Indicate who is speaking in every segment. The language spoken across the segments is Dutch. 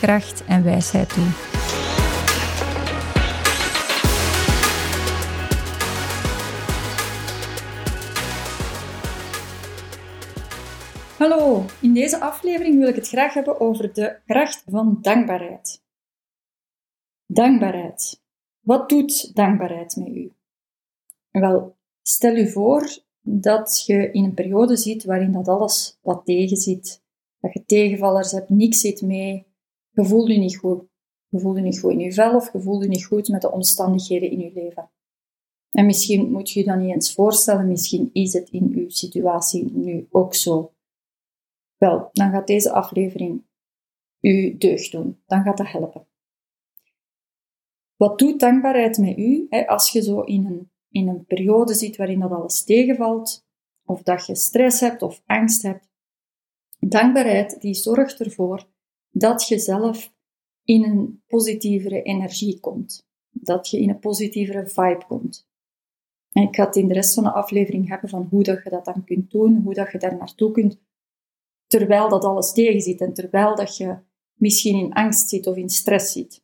Speaker 1: kracht en wijsheid toe. Hallo, in deze aflevering wil ik het graag hebben over de kracht van dankbaarheid. Dankbaarheid. Wat doet dankbaarheid met u? Wel, stel u voor dat je in een periode zit waarin dat alles wat tegen zit, dat je tegenvallers hebt, niks zit mee, je voelt je niet goed. Je voelt niet goed in je vel of je voelt je niet goed met de omstandigheden in je leven. En misschien moet je je dat niet eens voorstellen, misschien is het in uw situatie nu ook zo. Wel, dan gaat deze aflevering u deugd doen. Dan gaat dat helpen. Wat doet dankbaarheid met u als je zo in een, in een periode zit waarin dat alles tegenvalt, of dat je stress hebt of angst hebt? Dankbaarheid die zorgt ervoor dat je zelf in een positievere energie komt. Dat je in een positievere vibe komt. En ik ga het in de rest van de aflevering hebben van hoe dat je dat dan kunt doen, hoe dat je daar naartoe kunt terwijl dat alles tegenzit en terwijl dat je misschien in angst zit of in stress zit.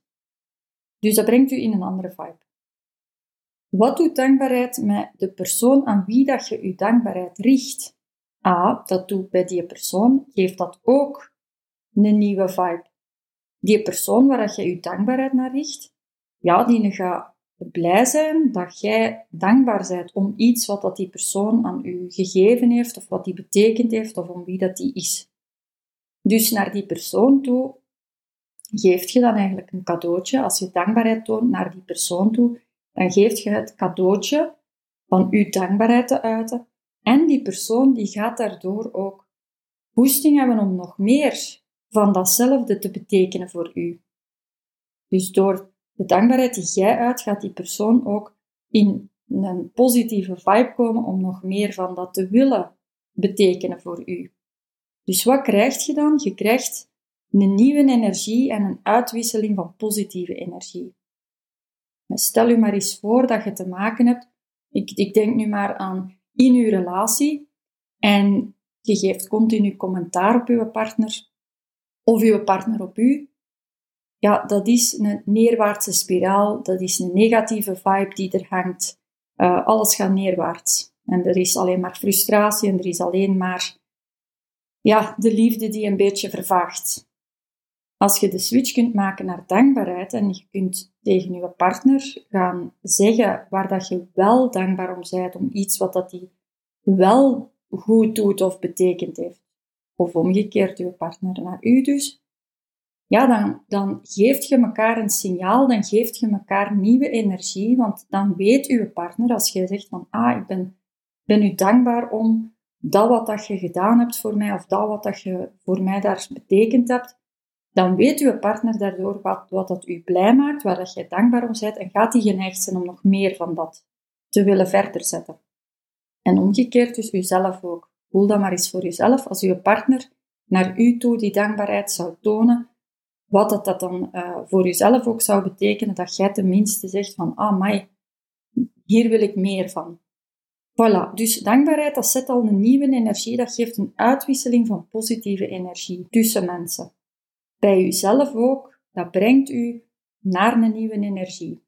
Speaker 1: Dus dat brengt u in een andere vibe. Wat doet dankbaarheid met de persoon aan wie dat je je dankbaarheid richt? A, dat doet bij die persoon, geeft dat ook een nieuwe vibe. Die persoon waar je je dankbaarheid naar richt, ja, die gaat blij zijn dat jij dankbaar bent om iets wat dat die persoon aan u gegeven heeft, of wat die betekend heeft, of om wie dat die is. Dus naar die persoon toe geeft je dan eigenlijk een cadeautje. Als je dankbaarheid toont naar die persoon toe, dan geeft je het cadeautje van uw dankbaarheid te uiten. En die persoon die gaat daardoor ook boosting hebben om nog meer van datzelfde te betekenen voor u. Dus door de dankbaarheid die jij uit, gaat die persoon ook in een positieve vibe komen om nog meer van dat te willen betekenen voor u. Dus wat krijg je dan? Je krijgt een nieuwe energie en een uitwisseling van positieve energie. Stel je maar eens voor dat je te maken hebt, ik, ik denk nu maar aan in uw relatie, en je geeft continu commentaar op uw partner, of uw partner op u, ja, dat is een neerwaartse spiraal, dat is een negatieve vibe die er hangt. Uh, alles gaat neerwaarts. En er is alleen maar frustratie en er is alleen maar ja, de liefde die een beetje vervaagt. Als je de switch kunt maken naar dankbaarheid en je kunt tegen je partner gaan zeggen waar dat je wel dankbaar om bent, om iets wat dat die wel goed doet of betekend heeft. Of omgekeerd, je partner naar u dus ja, dan, dan geeft je elkaar een signaal, dan geeft je elkaar nieuwe energie, want dan weet uw partner, als je zegt van, ah, ik ben, ben u dankbaar om dat wat dat je gedaan hebt voor mij, of dat wat dat je voor mij daar betekend hebt, dan weet uw partner daardoor wat, wat dat u blij maakt, waar dat je dankbaar om bent, en gaat hij geneigd zijn om nog meer van dat te willen verder zetten. En omgekeerd dus uzelf ook. Voel dat maar eens voor uzelf. Als uw partner naar u toe die dankbaarheid zou tonen, wat dat, dat dan uh, voor jezelf ook zou betekenen, dat jij tenminste zegt van, ah, mai, hier wil ik meer van. Voilà, dus dankbaarheid, dat zet al een nieuwe energie, dat geeft een uitwisseling van positieve energie tussen mensen. Bij jezelf ook, dat brengt u naar een nieuwe energie.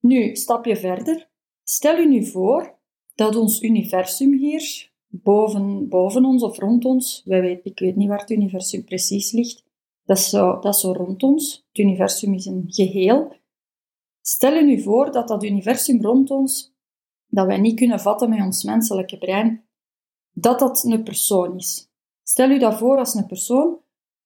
Speaker 1: Nu, stapje verder. Stel u nu voor dat ons universum hier, boven, boven ons of rond ons, wij weten, ik weet niet waar het universum precies ligt, dat is, zo, dat is zo rond ons. Het universum is een geheel. Stel je nu voor dat dat universum rond ons dat wij niet kunnen vatten met ons menselijke brein, dat dat een persoon is. Stel u dat voor als een persoon,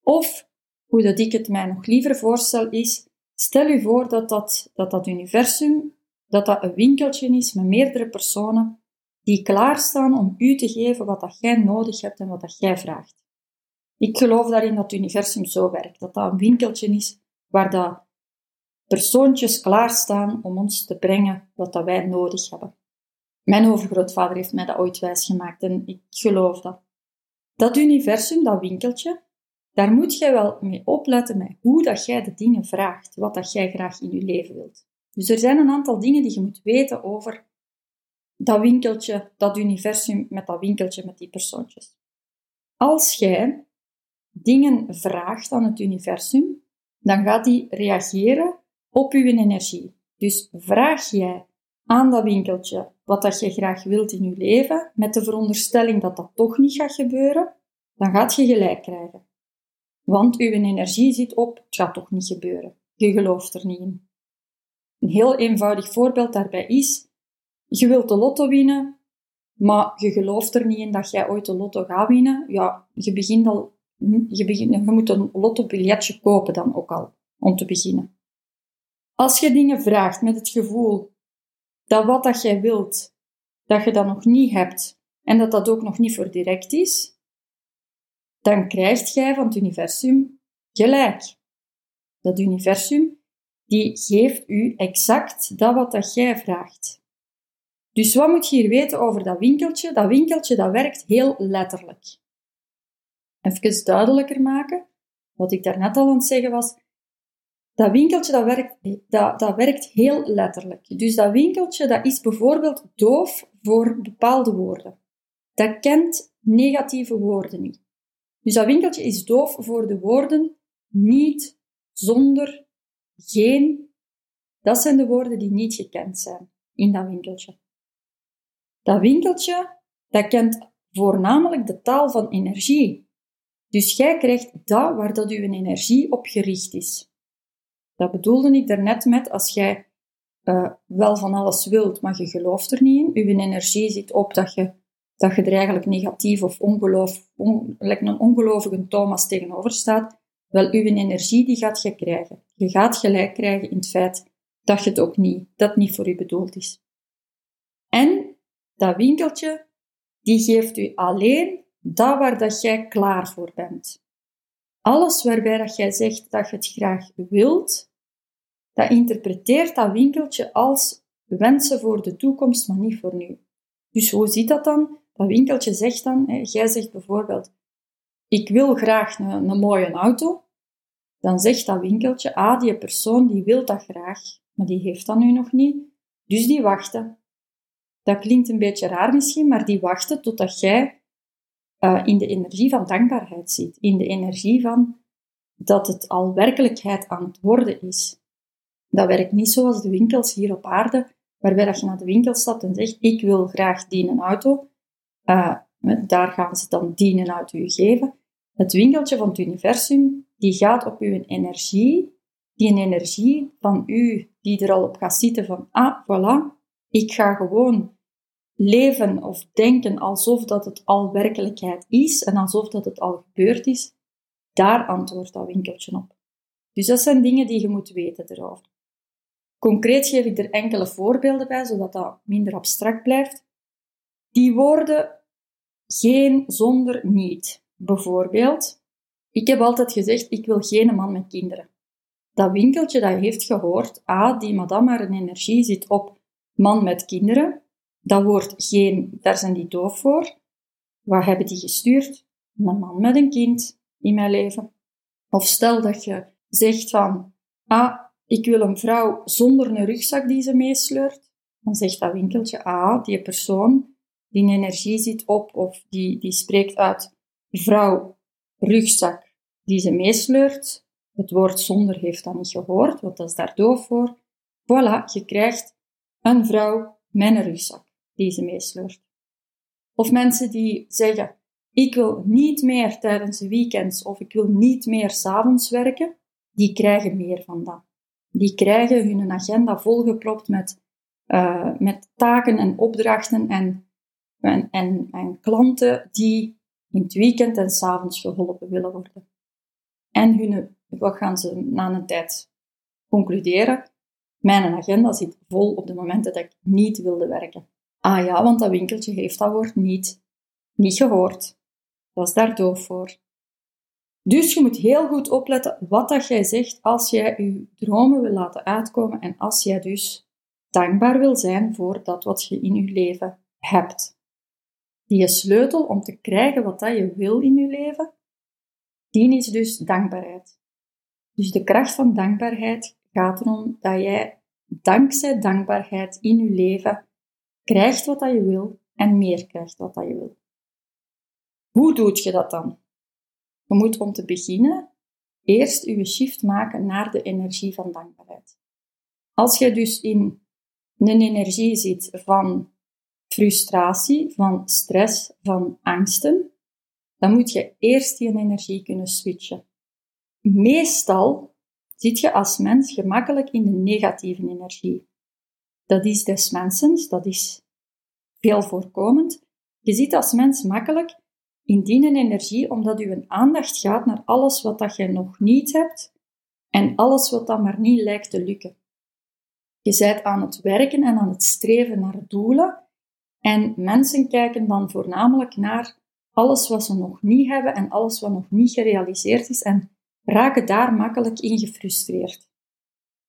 Speaker 1: of hoe dat ik het mij nog liever voorstel is, stel u voor dat dat, dat, dat universum, dat dat een winkeltje is met meerdere personen die klaarstaan om u te geven wat dat jij nodig hebt en wat dat jij vraagt. Ik geloof daarin dat het universum zo werkt, dat dat een winkeltje is waar dat persoontjes klaarstaan om ons te brengen wat dat wij nodig hebben. Mijn overgrootvader heeft mij dat ooit wijsgemaakt en ik geloof dat. Dat universum, dat winkeltje, daar moet jij wel mee opletten met hoe dat jij de dingen vraagt, wat dat jij graag in je leven wilt. Dus er zijn een aantal dingen die je moet weten over dat winkeltje, dat universum met dat winkeltje met die persoontjes. Als jij dingen vraagt aan het universum, dan gaat die reageren op uw energie. Dus vraag jij aan dat winkeltje wat dat je graag wilt in je leven, met de veronderstelling dat dat toch niet gaat gebeuren, dan gaat je gelijk krijgen. Want uw energie zit op, het gaat toch niet gebeuren. Je gelooft er niet in. Een heel eenvoudig voorbeeld daarbij is, je wilt de lotto winnen, maar je gelooft er niet in dat jij ooit de lotto gaat winnen. Ja, je begint al, je, begint, je moet een lottobiljetje kopen dan ook al, om te beginnen. Als je dingen vraagt met het gevoel dat wat dat jij wilt, dat je dat nog niet hebt en dat dat ook nog niet voor direct is, dan krijgt jij van het universum gelijk. Dat universum die geeft u exact dat wat dat jij vraagt. Dus wat moet je hier weten over dat winkeltje? Dat winkeltje dat werkt heel letterlijk. Even duidelijker maken. Wat ik daarnet al aan het zeggen was, dat winkeltje dat werkt, dat, dat werkt heel letterlijk. Dus dat winkeltje dat is bijvoorbeeld doof voor bepaalde woorden. Dat kent negatieve woorden niet. Dus dat winkeltje is doof voor de woorden niet, zonder, geen. Dat zijn de woorden die niet gekend zijn in dat winkeltje. Dat winkeltje, dat kent voornamelijk de taal van energie. Dus jij krijgt dat waar dat uw energie op gericht is. Dat bedoelde ik daarnet met, als jij uh, wel van alles wilt, maar je gelooft er niet in, uw energie zit op dat je, dat je er eigenlijk negatief of ongeloof, on, een ongelovige Thomas tegenover staat, wel, uw energie die gaat je krijgen. Je gaat gelijk krijgen in het feit dat je het ook niet, dat niet voor u bedoeld is. En dat winkeltje, die geeft u alleen dat waar dat jij klaar voor bent. Alles waarbij dat jij zegt dat je het graag wilt, dat interpreteert dat winkeltje als wensen voor de toekomst, maar niet voor nu. Dus hoe ziet dat dan? Dat winkeltje zegt dan, hè, jij zegt bijvoorbeeld, ik wil graag een, een mooie auto. Dan zegt dat winkeltje, ah, die persoon die wil dat graag, maar die heeft dat nu nog niet. Dus die wachten. Dat klinkt een beetje raar misschien, maar die wachten totdat jij uh, in de energie van dankbaarheid zit. In de energie van dat het al werkelijkheid aan het worden is. Dat werkt niet zoals de winkels hier op aarde, waarbij dat je naar de winkel stapt en zegt, ik wil graag die een auto. Uh, daar gaan ze dan die een auto je geven. Het winkeltje van het universum, die gaat op uw energie, die energie van u, die er al op gaat zitten van, ah, voilà, ik ga gewoon leven of denken alsof dat het al werkelijkheid is en alsof dat het al gebeurd is, daar antwoordt dat winkeltje op. Dus dat zijn dingen die je moet weten erover. Concreet geef ik er enkele voorbeelden bij, zodat dat minder abstract blijft. Die woorden geen, zonder, niet. Bijvoorbeeld, ik heb altijd gezegd, ik wil geen man met kinderen. Dat winkeltje dat heeft gehoord, ah, die madame een energie zit op man met kinderen, dat woord geen, daar zijn die doof voor. Wat hebben die gestuurd? Een man met een kind in mijn leven. Of stel dat je zegt van, ah, ik wil een vrouw zonder een rugzak die ze meesleurt. Dan zegt dat winkeltje, ah, die persoon die in energie zit op, of die, die spreekt uit vrouw, rugzak die ze meesleurt. Het woord zonder heeft dat niet gehoord, want dat is daar doof voor. Voilà, je krijgt een vrouw met een rugzak die ze meesleurt. Of mensen die zeggen, ik wil niet meer tijdens de weekends of ik wil niet meer s'avonds werken, die krijgen meer van dat. Die krijgen hun agenda volgepropt met uh, met taken en opdrachten en, en, en, en klanten die in het weekend en s'avonds geholpen willen worden. En hun, wat gaan ze na een tijd concluderen? Mijn agenda zit vol op de momenten dat ik niet wilde werken. Ah ja, want dat winkeltje heeft dat woord niet, niet gehoord. Was daar doof voor. Dus je moet heel goed opletten wat dat jij zegt als jij je dromen wil laten uitkomen en als jij dus dankbaar wil zijn voor dat wat je in je leven hebt. Die sleutel om te krijgen wat dat je wil in je leven, die is dus dankbaarheid. Dus de kracht van dankbaarheid gaat erom dat jij dankzij dankbaarheid in je leven krijgt wat dat je wil en meer krijgt wat dat je wil. Hoe doe je dat dan? Je moet om te beginnen eerst je shift maken naar de energie van dankbaarheid. Als je dus in een energie zit van frustratie, van stress, van angsten, dan moet je eerst die energie kunnen switchen. Meestal zit je als mens gemakkelijk in de negatieve energie. Dat is des mensens, dat is veel voorkomend. Je zit als mens makkelijk in die energie omdat je aandacht gaat naar alles wat dat je nog niet hebt en alles wat dat maar niet lijkt te lukken. Je bent aan het werken en aan het streven naar doelen en mensen kijken dan voornamelijk naar alles wat ze nog niet hebben en alles wat nog niet gerealiseerd is en raken daar makkelijk in gefrustreerd.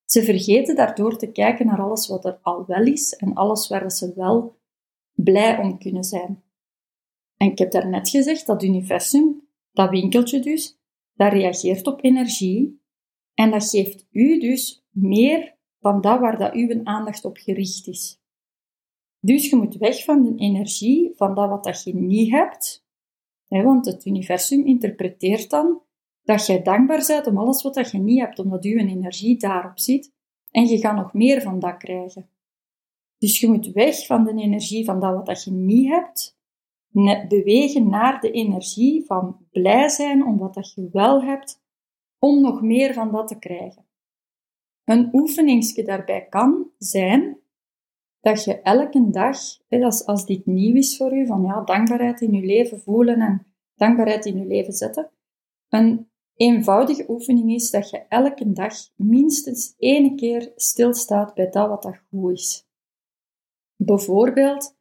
Speaker 1: Ze vergeten daardoor te kijken naar alles wat er al wel is en alles waar ze wel blij om kunnen zijn. En ik heb daarnet gezegd, dat universum, dat winkeltje dus, dat reageert op energie en dat geeft u dus meer van dat waar dat uw aandacht op gericht is. Dus je moet weg van de energie van dat wat dat je niet hebt, want het universum interpreteert dan dat jij dankbaar bent om alles wat je niet hebt, omdat uw energie daarop zit, en je gaat nog meer van dat krijgen. Dus je moet weg van de energie van dat wat je niet hebt, bewegen naar de energie van blij zijn om wat dat je wel hebt, om nog meer van dat te krijgen. Een oefeningsje daarbij kan zijn dat je elke dag, als, als dit nieuw is voor u, van ja, dankbaarheid in je leven voelen en dankbaarheid in je leven zetten, een eenvoudige oefening is dat je elke dag minstens één keer stilstaat bij dat wat dat goed is. Bijvoorbeeld,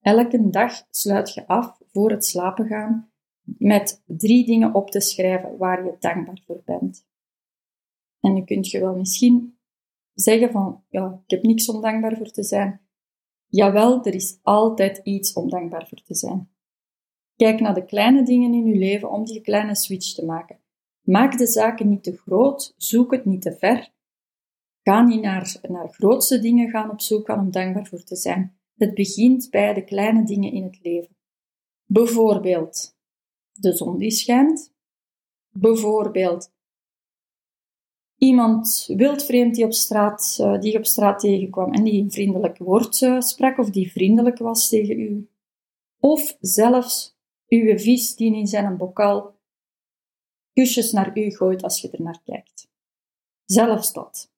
Speaker 1: elke dag sluit je af voor het slapen gaan met drie dingen op te schrijven waar je dankbaar voor bent. En dan kun je wel misschien zeggen van, ja, ik heb niks om dankbaar voor te zijn. Jawel, er is altijd iets om dankbaar voor te zijn. Kijk naar de kleine dingen in je leven om die kleine switch te maken. Maak de zaken niet te groot, zoek het niet te ver. Ga niet naar, naar grootste dingen gaan op zoek gaan om dankbaar voor te zijn. Het begint bij de kleine dingen in het leven. Bijvoorbeeld de zon die schijnt. Bijvoorbeeld iemand wildvreemd die, op straat, uh, die op straat tegenkwam en die een vriendelijk woord uh, sprak of die vriendelijk was tegen u. Of zelfs uw vis die in zijn bokaal kusjes naar u gooit als je er naar kijkt. Zelfs dat.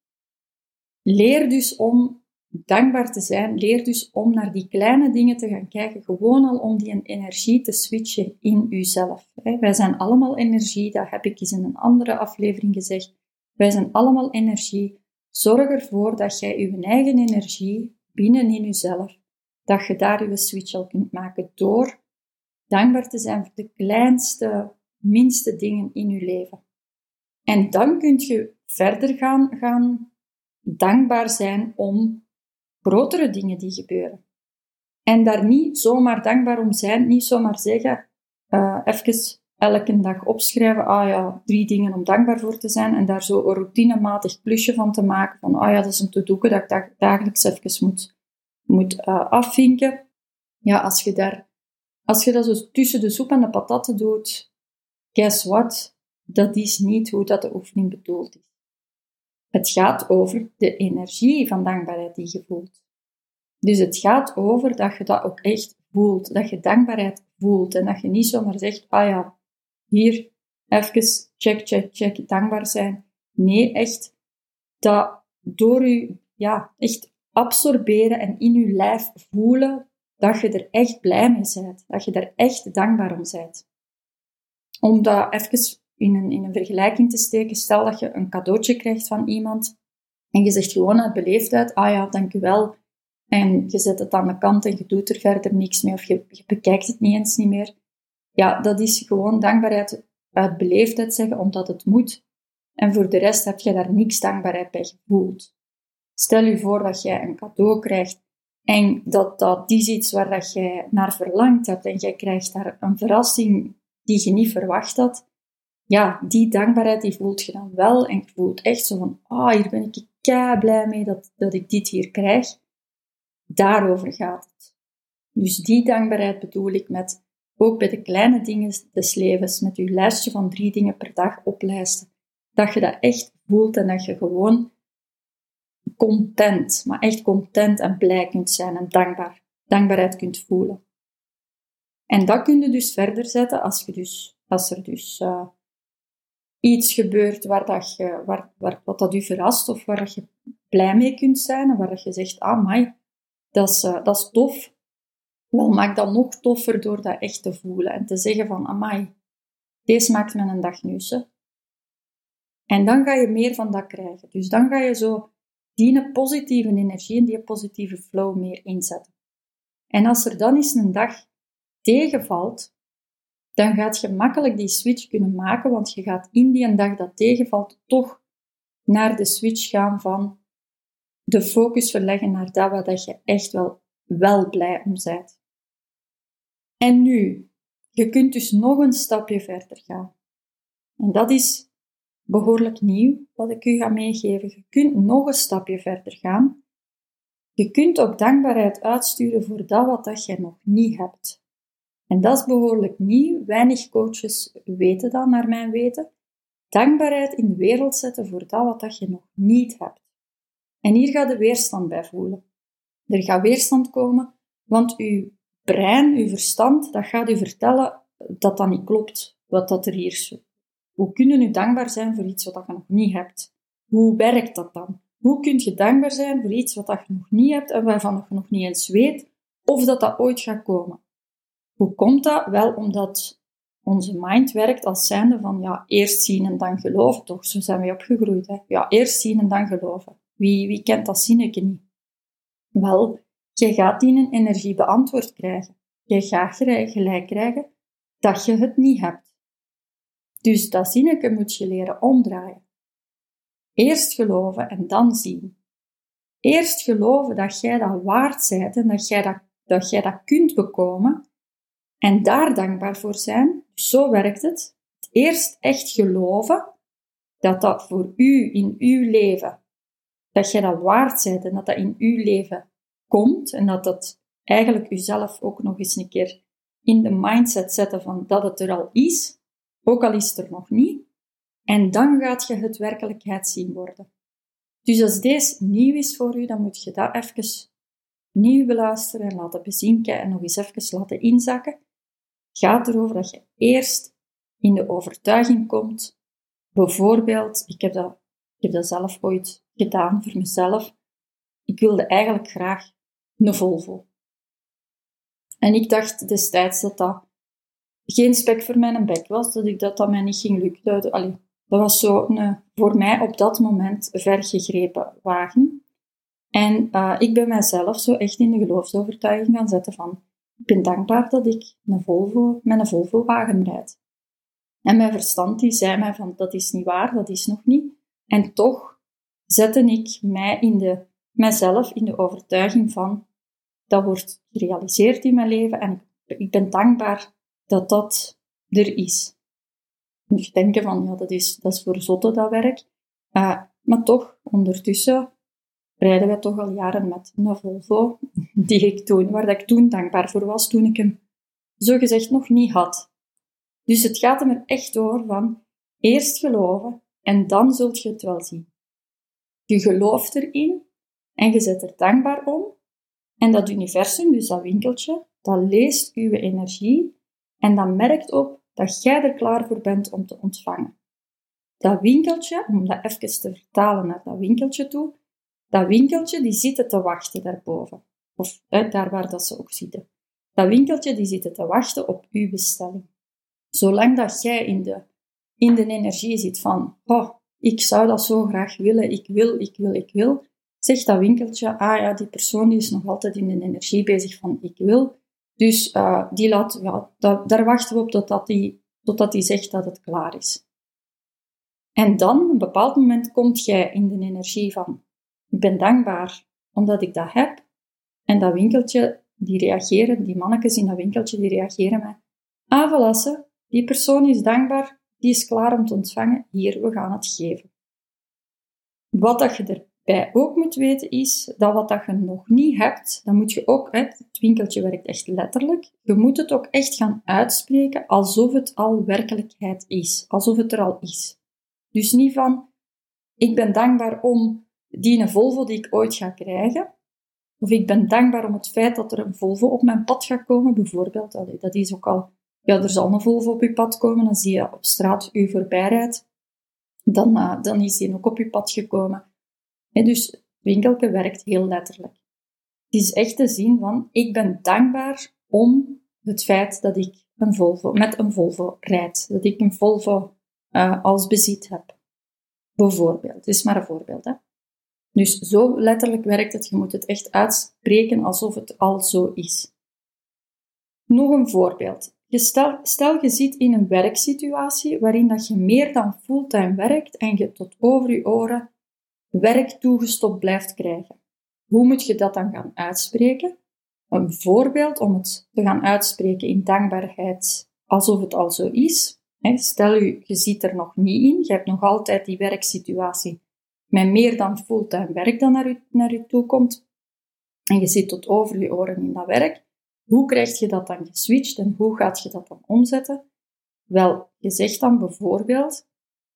Speaker 1: Leer dus om dankbaar te zijn. Leer dus om naar die kleine dingen te gaan kijken, gewoon al om die energie te switchen in uzelf. Wij zijn allemaal energie, dat heb ik eens in een andere aflevering gezegd. Wij zijn allemaal energie. Zorg ervoor dat jij je eigen energie binnen in jezelf, dat je daar je switch al kunt maken door dankbaar te zijn voor de kleinste, minste dingen in je leven. En dan kun je verder gaan, gaan dankbaar zijn om grotere dingen die gebeuren. En daar niet zomaar dankbaar om zijn, niet zomaar zeggen, uh, even elke dag opschrijven, ah ja, drie dingen om dankbaar voor te zijn, en daar zo een routinematig plusje van te maken, van ah ja, dat is een to-doeke dat ik dagelijks even moet, moet uh, afvinken. Ja, als je, daar, als je dat zo tussen de soep en de patatten doet, guess what? Dat is niet hoe dat de oefening bedoeld is. Het gaat over de energie van dankbaarheid die je voelt. Dus het gaat over dat je dat ook echt voelt, dat je dankbaarheid voelt en dat je niet zomaar zegt, ah ja, hier even check, check, check, dankbaar zijn. Nee, echt dat door u, ja, echt absorberen en in je lijf voelen dat je er echt blij mee bent. Dat je er echt dankbaar om bent. Om dat even in een, in een vergelijking te steken, stel dat je een cadeautje krijgt van iemand en je zegt gewoon uit beleefdheid, ah ja, dankjewel. En je zet het aan de kant en je doet er verder niks mee of je, je bekijkt het niet eens niet meer. Ja, dat is gewoon dankbaarheid uit beleefdheid zeggen, omdat het moet. En voor de rest heb je daar niks dankbaarheid bij gevoeld. Stel je voor dat jij een cadeau krijgt en dat dat is iets waar dat jij naar verlangd hebt en jij krijgt daar een verrassing die je niet verwacht had. Ja, die dankbaarheid die voelt je dan wel en je voelt echt zo van, ah, oh, hier ben ik kei blij mee dat, dat ik dit hier krijg. Daarover gaat het. Dus die dankbaarheid bedoel ik met ook bij de kleine dingen des levens, met je lijstje van drie dingen per dag oplijsten. Dat je dat echt voelt en dat je gewoon content, maar echt content en blij kunt zijn en dankbaar, dankbaarheid kunt voelen. En dat kun je dus verder zetten als, je dus, als er dus uh, iets gebeurt waar dat je, waar, waar, wat dat u verrast of waar je blij mee kunt zijn waar je zegt, ah, mai, dat is, uh, dat is tof. Wel, maak dat nog toffer door dat echt te voelen en te zeggen van, amai, deze maakt me een dag nieuws. En dan ga je meer van dat krijgen. Dus dan ga je zo die positieve energie en die positieve flow meer inzetten. En als er dan eens een dag tegenvalt, dan gaat je makkelijk die switch kunnen maken, want je gaat in die dag dat tegenvalt toch naar de switch gaan van de focus verleggen naar dat wat dat je echt wel, wel blij om bent. En nu, je kunt dus nog een stapje verder gaan. En dat is behoorlijk nieuw wat ik u ga meegeven. Je kunt nog een stapje verder gaan. Je kunt ook dankbaarheid uitsturen voor dat wat dat je nog niet hebt. En dat is behoorlijk nieuw. Weinig coaches weten dat, naar mijn weten. Dankbaarheid in de wereld zetten voor dat wat dat je nog niet hebt. En hier gaat de weerstand bij voelen. Er gaat weerstand komen, want uw brein, uw verstand, dat gaat u vertellen dat dat niet klopt, wat dat er hier hoe kunnen u dankbaar zijn voor iets wat je nog niet hebt? Hoe werkt dat dan? Hoe kun je dankbaar zijn voor iets wat je nog niet hebt en waarvan je nog niet eens weet of dat dat ooit gaat komen? Hoe komt dat? Wel omdat onze mind werkt als zijnde van ja, eerst zien en dan geloven, toch? Zo zijn we opgegroeid. Hè? Ja, eerst zien en dan geloven. Wie, wie kent dat zinnetje niet? Wel, je gaat die een energie beantwoord krijgen. Je gaat gelijk krijgen dat je het niet hebt. Dus dat zinnetje moet je leren omdraaien. Eerst geloven en dan zien. Eerst geloven dat jij dat waard bent en dat jij dat, dat, jij dat kunt bekomen. En daar dankbaar voor zijn. Dus zo werkt het. Eerst echt geloven dat dat voor u in uw leven, dat jij dat waard bent en dat dat in uw leven komt en dat dat eigenlijk uzelf ook nog eens een keer in de mindset zetten van dat het er al is, ook al is het er nog niet. En dan gaat je het werkelijkheid zien worden. Dus als deze nieuw is voor u, dan moet je dat even nieuw beluisteren en laten bezinken en nog eens even laten inzakken. Gaat erover dat je eerst in de overtuiging komt. Bijvoorbeeld, ik heb dat, ik heb dat zelf ooit gedaan voor mezelf. Ik wilde eigenlijk graag een Volvo. En ik dacht destijds dat dat geen spek voor mijn bek was, dat ik dat, dat mij niet ging lukken. Allee, dat was zo een, voor mij op dat moment vergegrepen wagen. En uh, ik ben mijzelf zo echt in de geloofsovertuiging gaan zetten van, ik ben dankbaar dat ik een Volvo, met een Volvo-wagen rijd. En mijn verstand die zei mij van, dat is niet waar, dat is nog niet. En toch zette ik mij in de, mijzelf in de overtuiging van, dat wordt gerealiseerd in mijn leven en ik ben dankbaar dat dat er is. Je denken van, ja, dat is, dat is voor zotten dat werk. Uh, maar toch, ondertussen rijden wij toch al jaren met een Volvo, die ik toen, waar ik toen dankbaar voor was, toen ik hem zogezegd nog niet had. Dus het gaat er echt over van eerst geloven en dan zult je het wel zien. Je gelooft erin en je zet er dankbaar om. En dat universum, dus dat winkeltje, dat leest uw energie en dat merkt op dat jij er klaar voor bent om te ontvangen. Dat winkeltje, om dat even te vertalen naar dat winkeltje toe, Dat winkeltje, die zitten te wachten daarboven. Of daar waar dat ze ook zitten. Dat winkeltje, die zitten te wachten op uw bestelling. Zolang dat jij in de, in de energie zit van, oh, ik zou dat zo graag willen, ik wil, ik wil, ik wil, zegt dat winkeltje, ah ja, die persoon die is nog altijd in de energie bezig van, ik wil. Dus uh, die laat, daar wachten we op totdat die, totdat die zegt dat het klaar is. En dan, op een bepaald moment, komt jij in de energie van, ik ben dankbaar omdat ik dat heb. En dat winkeltje, die reageren, die mannetjes in dat winkeltje, die reageren met, ah, voilà, die persoon is dankbaar, die is klaar om te ontvangen, hier, we gaan het geven. Wat dat je erbij ook moet weten is, dat wat dat je nog niet hebt, dan moet je ook, het winkeltje werkt echt letterlijk, je moet het ook echt gaan uitspreken alsof het al werkelijkheid is, alsof het er al is. Dus niet van, ik ben dankbaar om die Volvo die ik ooit ga krijgen, of ik ben dankbaar om het feit dat er een Volvo op mijn pad gaat komen, bijvoorbeeld. Allee, dat is ook al, ja, er zal een Volvo op je pad komen, dan zie je op straat u voorbij rijdt, dan, uh, dan is die ook op je pad gekomen. En dus winkelke werkt heel letterlijk. Het is echt te zien van, ik ben dankbaar om het feit dat ik een Volvo, met een Volvo rijd. Dat ik een Volvo uh, als bezit heb. Bijvoorbeeld. Het is maar een voorbeeld. Hè? Dus zo letterlijk werkt het. Je moet het echt uitspreken alsof het al zo is. Nog een voorbeeld. Stel, stel je zit in een werksituatie waarin dat je meer dan fulltime werkt en je tot over je oren werk toegestopt blijft krijgen. Hoe moet je dat dan gaan uitspreken? Een voorbeeld om het te gaan uitspreken in dankbaarheid alsof het al zo is. Stel je, je zit er nog niet in, je hebt nog altijd die werksituatie met meer dan fulltime werk dat naar je, naar u toe komt, en je zit tot over je oren in dat werk, hoe krijg je dat dan geswitcht en hoe gaat je dat dan omzetten? Wel, je zegt dan bijvoorbeeld,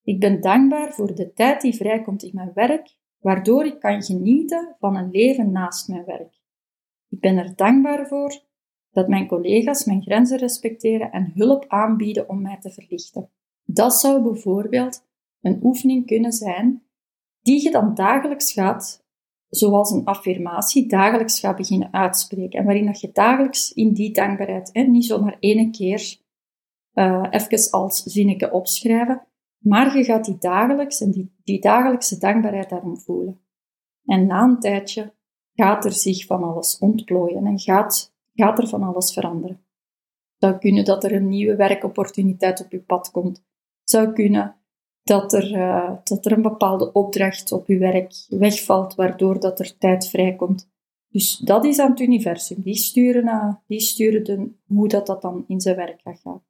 Speaker 1: ik ben dankbaar voor de tijd die vrijkomt in mijn werk, waardoor ik kan genieten van een leven naast mijn werk. Ik ben er dankbaar voor dat mijn collega's mijn grenzen respecteren en hulp aanbieden om mij te verlichten. Dat zou bijvoorbeeld een oefening kunnen zijn die je dan dagelijks gaat, zoals een affirmatie, dagelijks gaat beginnen uitspreken. En waarin dat je dagelijks in die dankbaarheid, hè, niet zomaar ene keer uh, even als zinnetje opschrijven, maar je gaat die dagelijks en die, die dagelijkse dankbaarheid daarom voelen. En na een tijdje gaat er zich van alles ontplooien en gaat, gaat er van alles veranderen. Het zou kunnen dat er een nieuwe werkopportuniteit op je pad komt. Het zou kunnen dat er, uh, dat er een bepaalde opdracht op je werk wegvalt, waardoor dat er tijd vrijkomt. Dus dat is aan het universum. Die sturen, die sturen de, hoe dat, dat dan in zijn werk gaat gaan.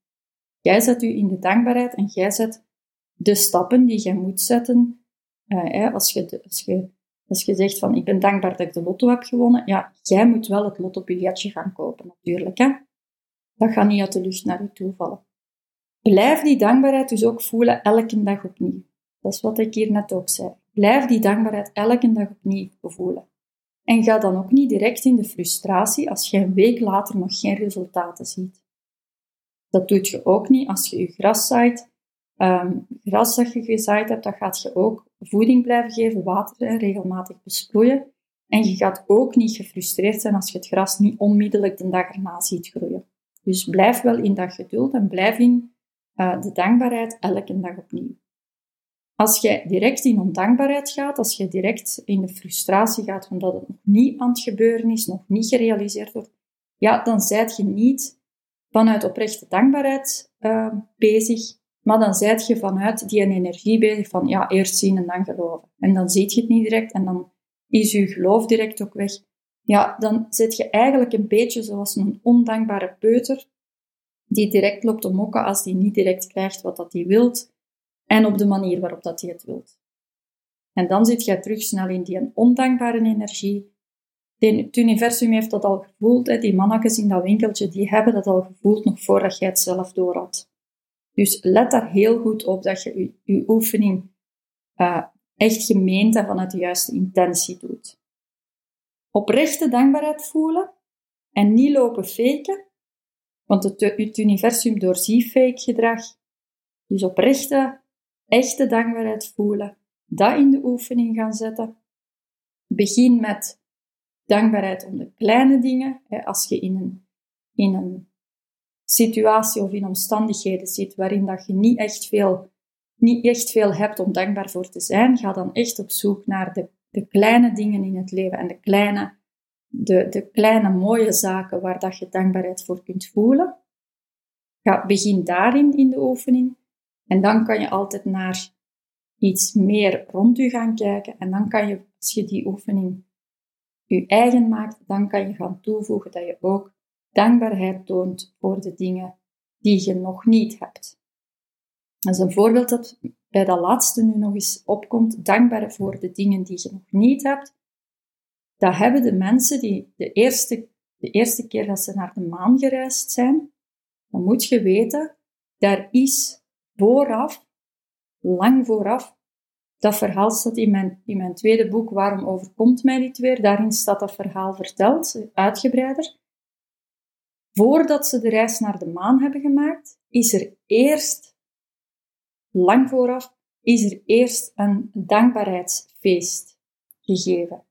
Speaker 1: Jij zet u in de dankbaarheid en jij zet de stappen die jij moet zetten. Uh, als, je, als, je, als je zegt van ik ben dankbaar dat ik de lotto heb gewonnen, ja, jij moet wel het lottobiljetje gaan kopen natuurlijk. Hè? Dat gaat niet uit de lucht naar je toe vallen. Blijf die dankbaarheid dus ook voelen elke dag opnieuw. Dat is wat ik hier net ook zei. Blijf die dankbaarheid elke dag opnieuw voelen. En ga dan ook niet direct in de frustratie als je een week later nog geen resultaten ziet. Dat doet je ook niet als je je gras zaait. Um, gras dat je gezaaid hebt, dat gaat je ook voeding blijven geven, water regelmatig besproeien. En je gaat ook niet gefrustreerd zijn als je het gras niet onmiddellijk de dag erna ziet groeien. Dus blijf wel in dat geduld en blijf in uh, de dankbaarheid elke dag opnieuw. Als je direct in ondankbaarheid gaat, als je direct in de frustratie gaat omdat het nog niet aan het gebeuren is, nog niet gerealiseerd wordt, ja, dan zijt je niet vanuit oprechte dankbaarheid uh, bezig, maar dan zijt je vanuit die energie bezig van ja, eerst zien en dan geloven. En dan ziet je het niet direct en dan is je geloof direct ook weg. Ja, dan zit je eigenlijk een beetje zoals een ondankbare peuter die direct loopt te mokken als die niet direct krijgt wat dat hij wilt en op de manier waarop dat hij het wilt. En dan zit je terug snel in die ondankbare energie. Het universum heeft dat al gevoeld. Die mannetjes in dat winkeltje, die hebben dat al gevoeld nog voordat jij het zelf door had. Dus let daar heel goed op dat je je, oefening uh, echt gemeend en vanuit de juiste intentie doet. Oprechte dankbaarheid voelen en niet lopen faken, want het, universum doorziet fake gedrag. Dus oprechte, echte dankbaarheid voelen, dat in de oefening gaan zetten. begin met dankbaarheid om de kleine dingen. Als je in een, in een situatie of in omstandigheden zit waarin dat je niet echt veel, niet echt veel hebt om dankbaar voor te zijn, ga dan echt op zoek naar de, de kleine dingen in het leven en de kleine, de, de kleine mooie zaken waar dat je dankbaarheid voor kunt voelen. Ga, begin daarin in de oefening. En dan kan je altijd naar iets meer rond u gaan kijken. En dan kan je, als je die oefening je eigen maakt, dan kan je gaan toevoegen dat je ook dankbaarheid toont voor de dingen die je nog niet hebt. Dat is een voorbeeld dat bij dat laatste nu nog eens opkomt. Dankbaar voor de dingen die je nog niet hebt. Dat hebben de mensen die de eerste, de eerste keer dat ze naar de maan gereisd zijn, dan moet je weten, daar is vooraf, lang vooraf, dat verhaal staat in mijn, in mijn tweede boek, Waarom overkomt mij dit weer? Daarin staat dat verhaal verteld, uitgebreider. Voordat ze de reis naar de maan hebben gemaakt, is er eerst, lang vooraf, is er eerst een dankbaarheidsfeest gegeven.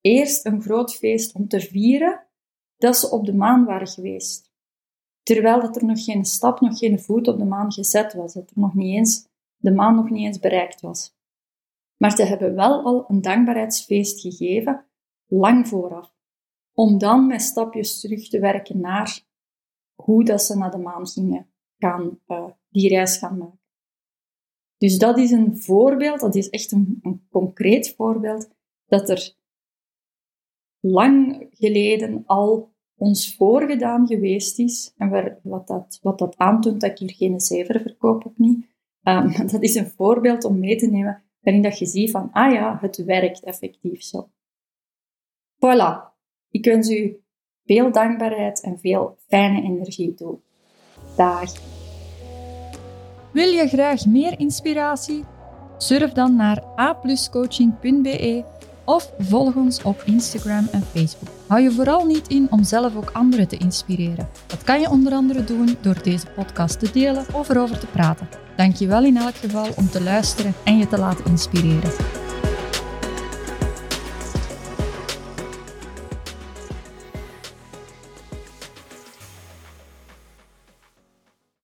Speaker 1: Eerst een groot feest om te vieren dat ze op de maan waren geweest. Terwijl dat er nog geen stap, nog geen voet op de maan gezet was, dat er nog niet eens, de maan nog niet eens bereikt was. Maar ze hebben wel al een dankbaarheidsfeest gegeven, lang vooraf. Om dan met stapjes terug te werken naar hoe dat ze naar de maan gingen gaan, uh, die reis gaan maken. Dus dat is een voorbeeld, dat is echt een, een concreet voorbeeld, dat er lang geleden al ons voorgedaan geweest is. En wat, dat, wat dat aantoont dat ik hier geen zever verkoop, ook niet. Um, dat is een voorbeeld om mee te nemen waarin dat je ziet van, ah ja, het werkt effectief zo. Voilà. Ik wens u veel dankbaarheid en veel fijne energie toe. Dag.
Speaker 2: Wil je graag meer inspiratie? Surf dan naar apluscoaching.be of volg ons op Instagram en Facebook. Hou je vooral niet in om zelf ook anderen te inspireren. Dat kan je onder andere doen door deze podcast te delen of erover te praten. Dank je wel in elk geval om te luisteren en je te laten inspireren.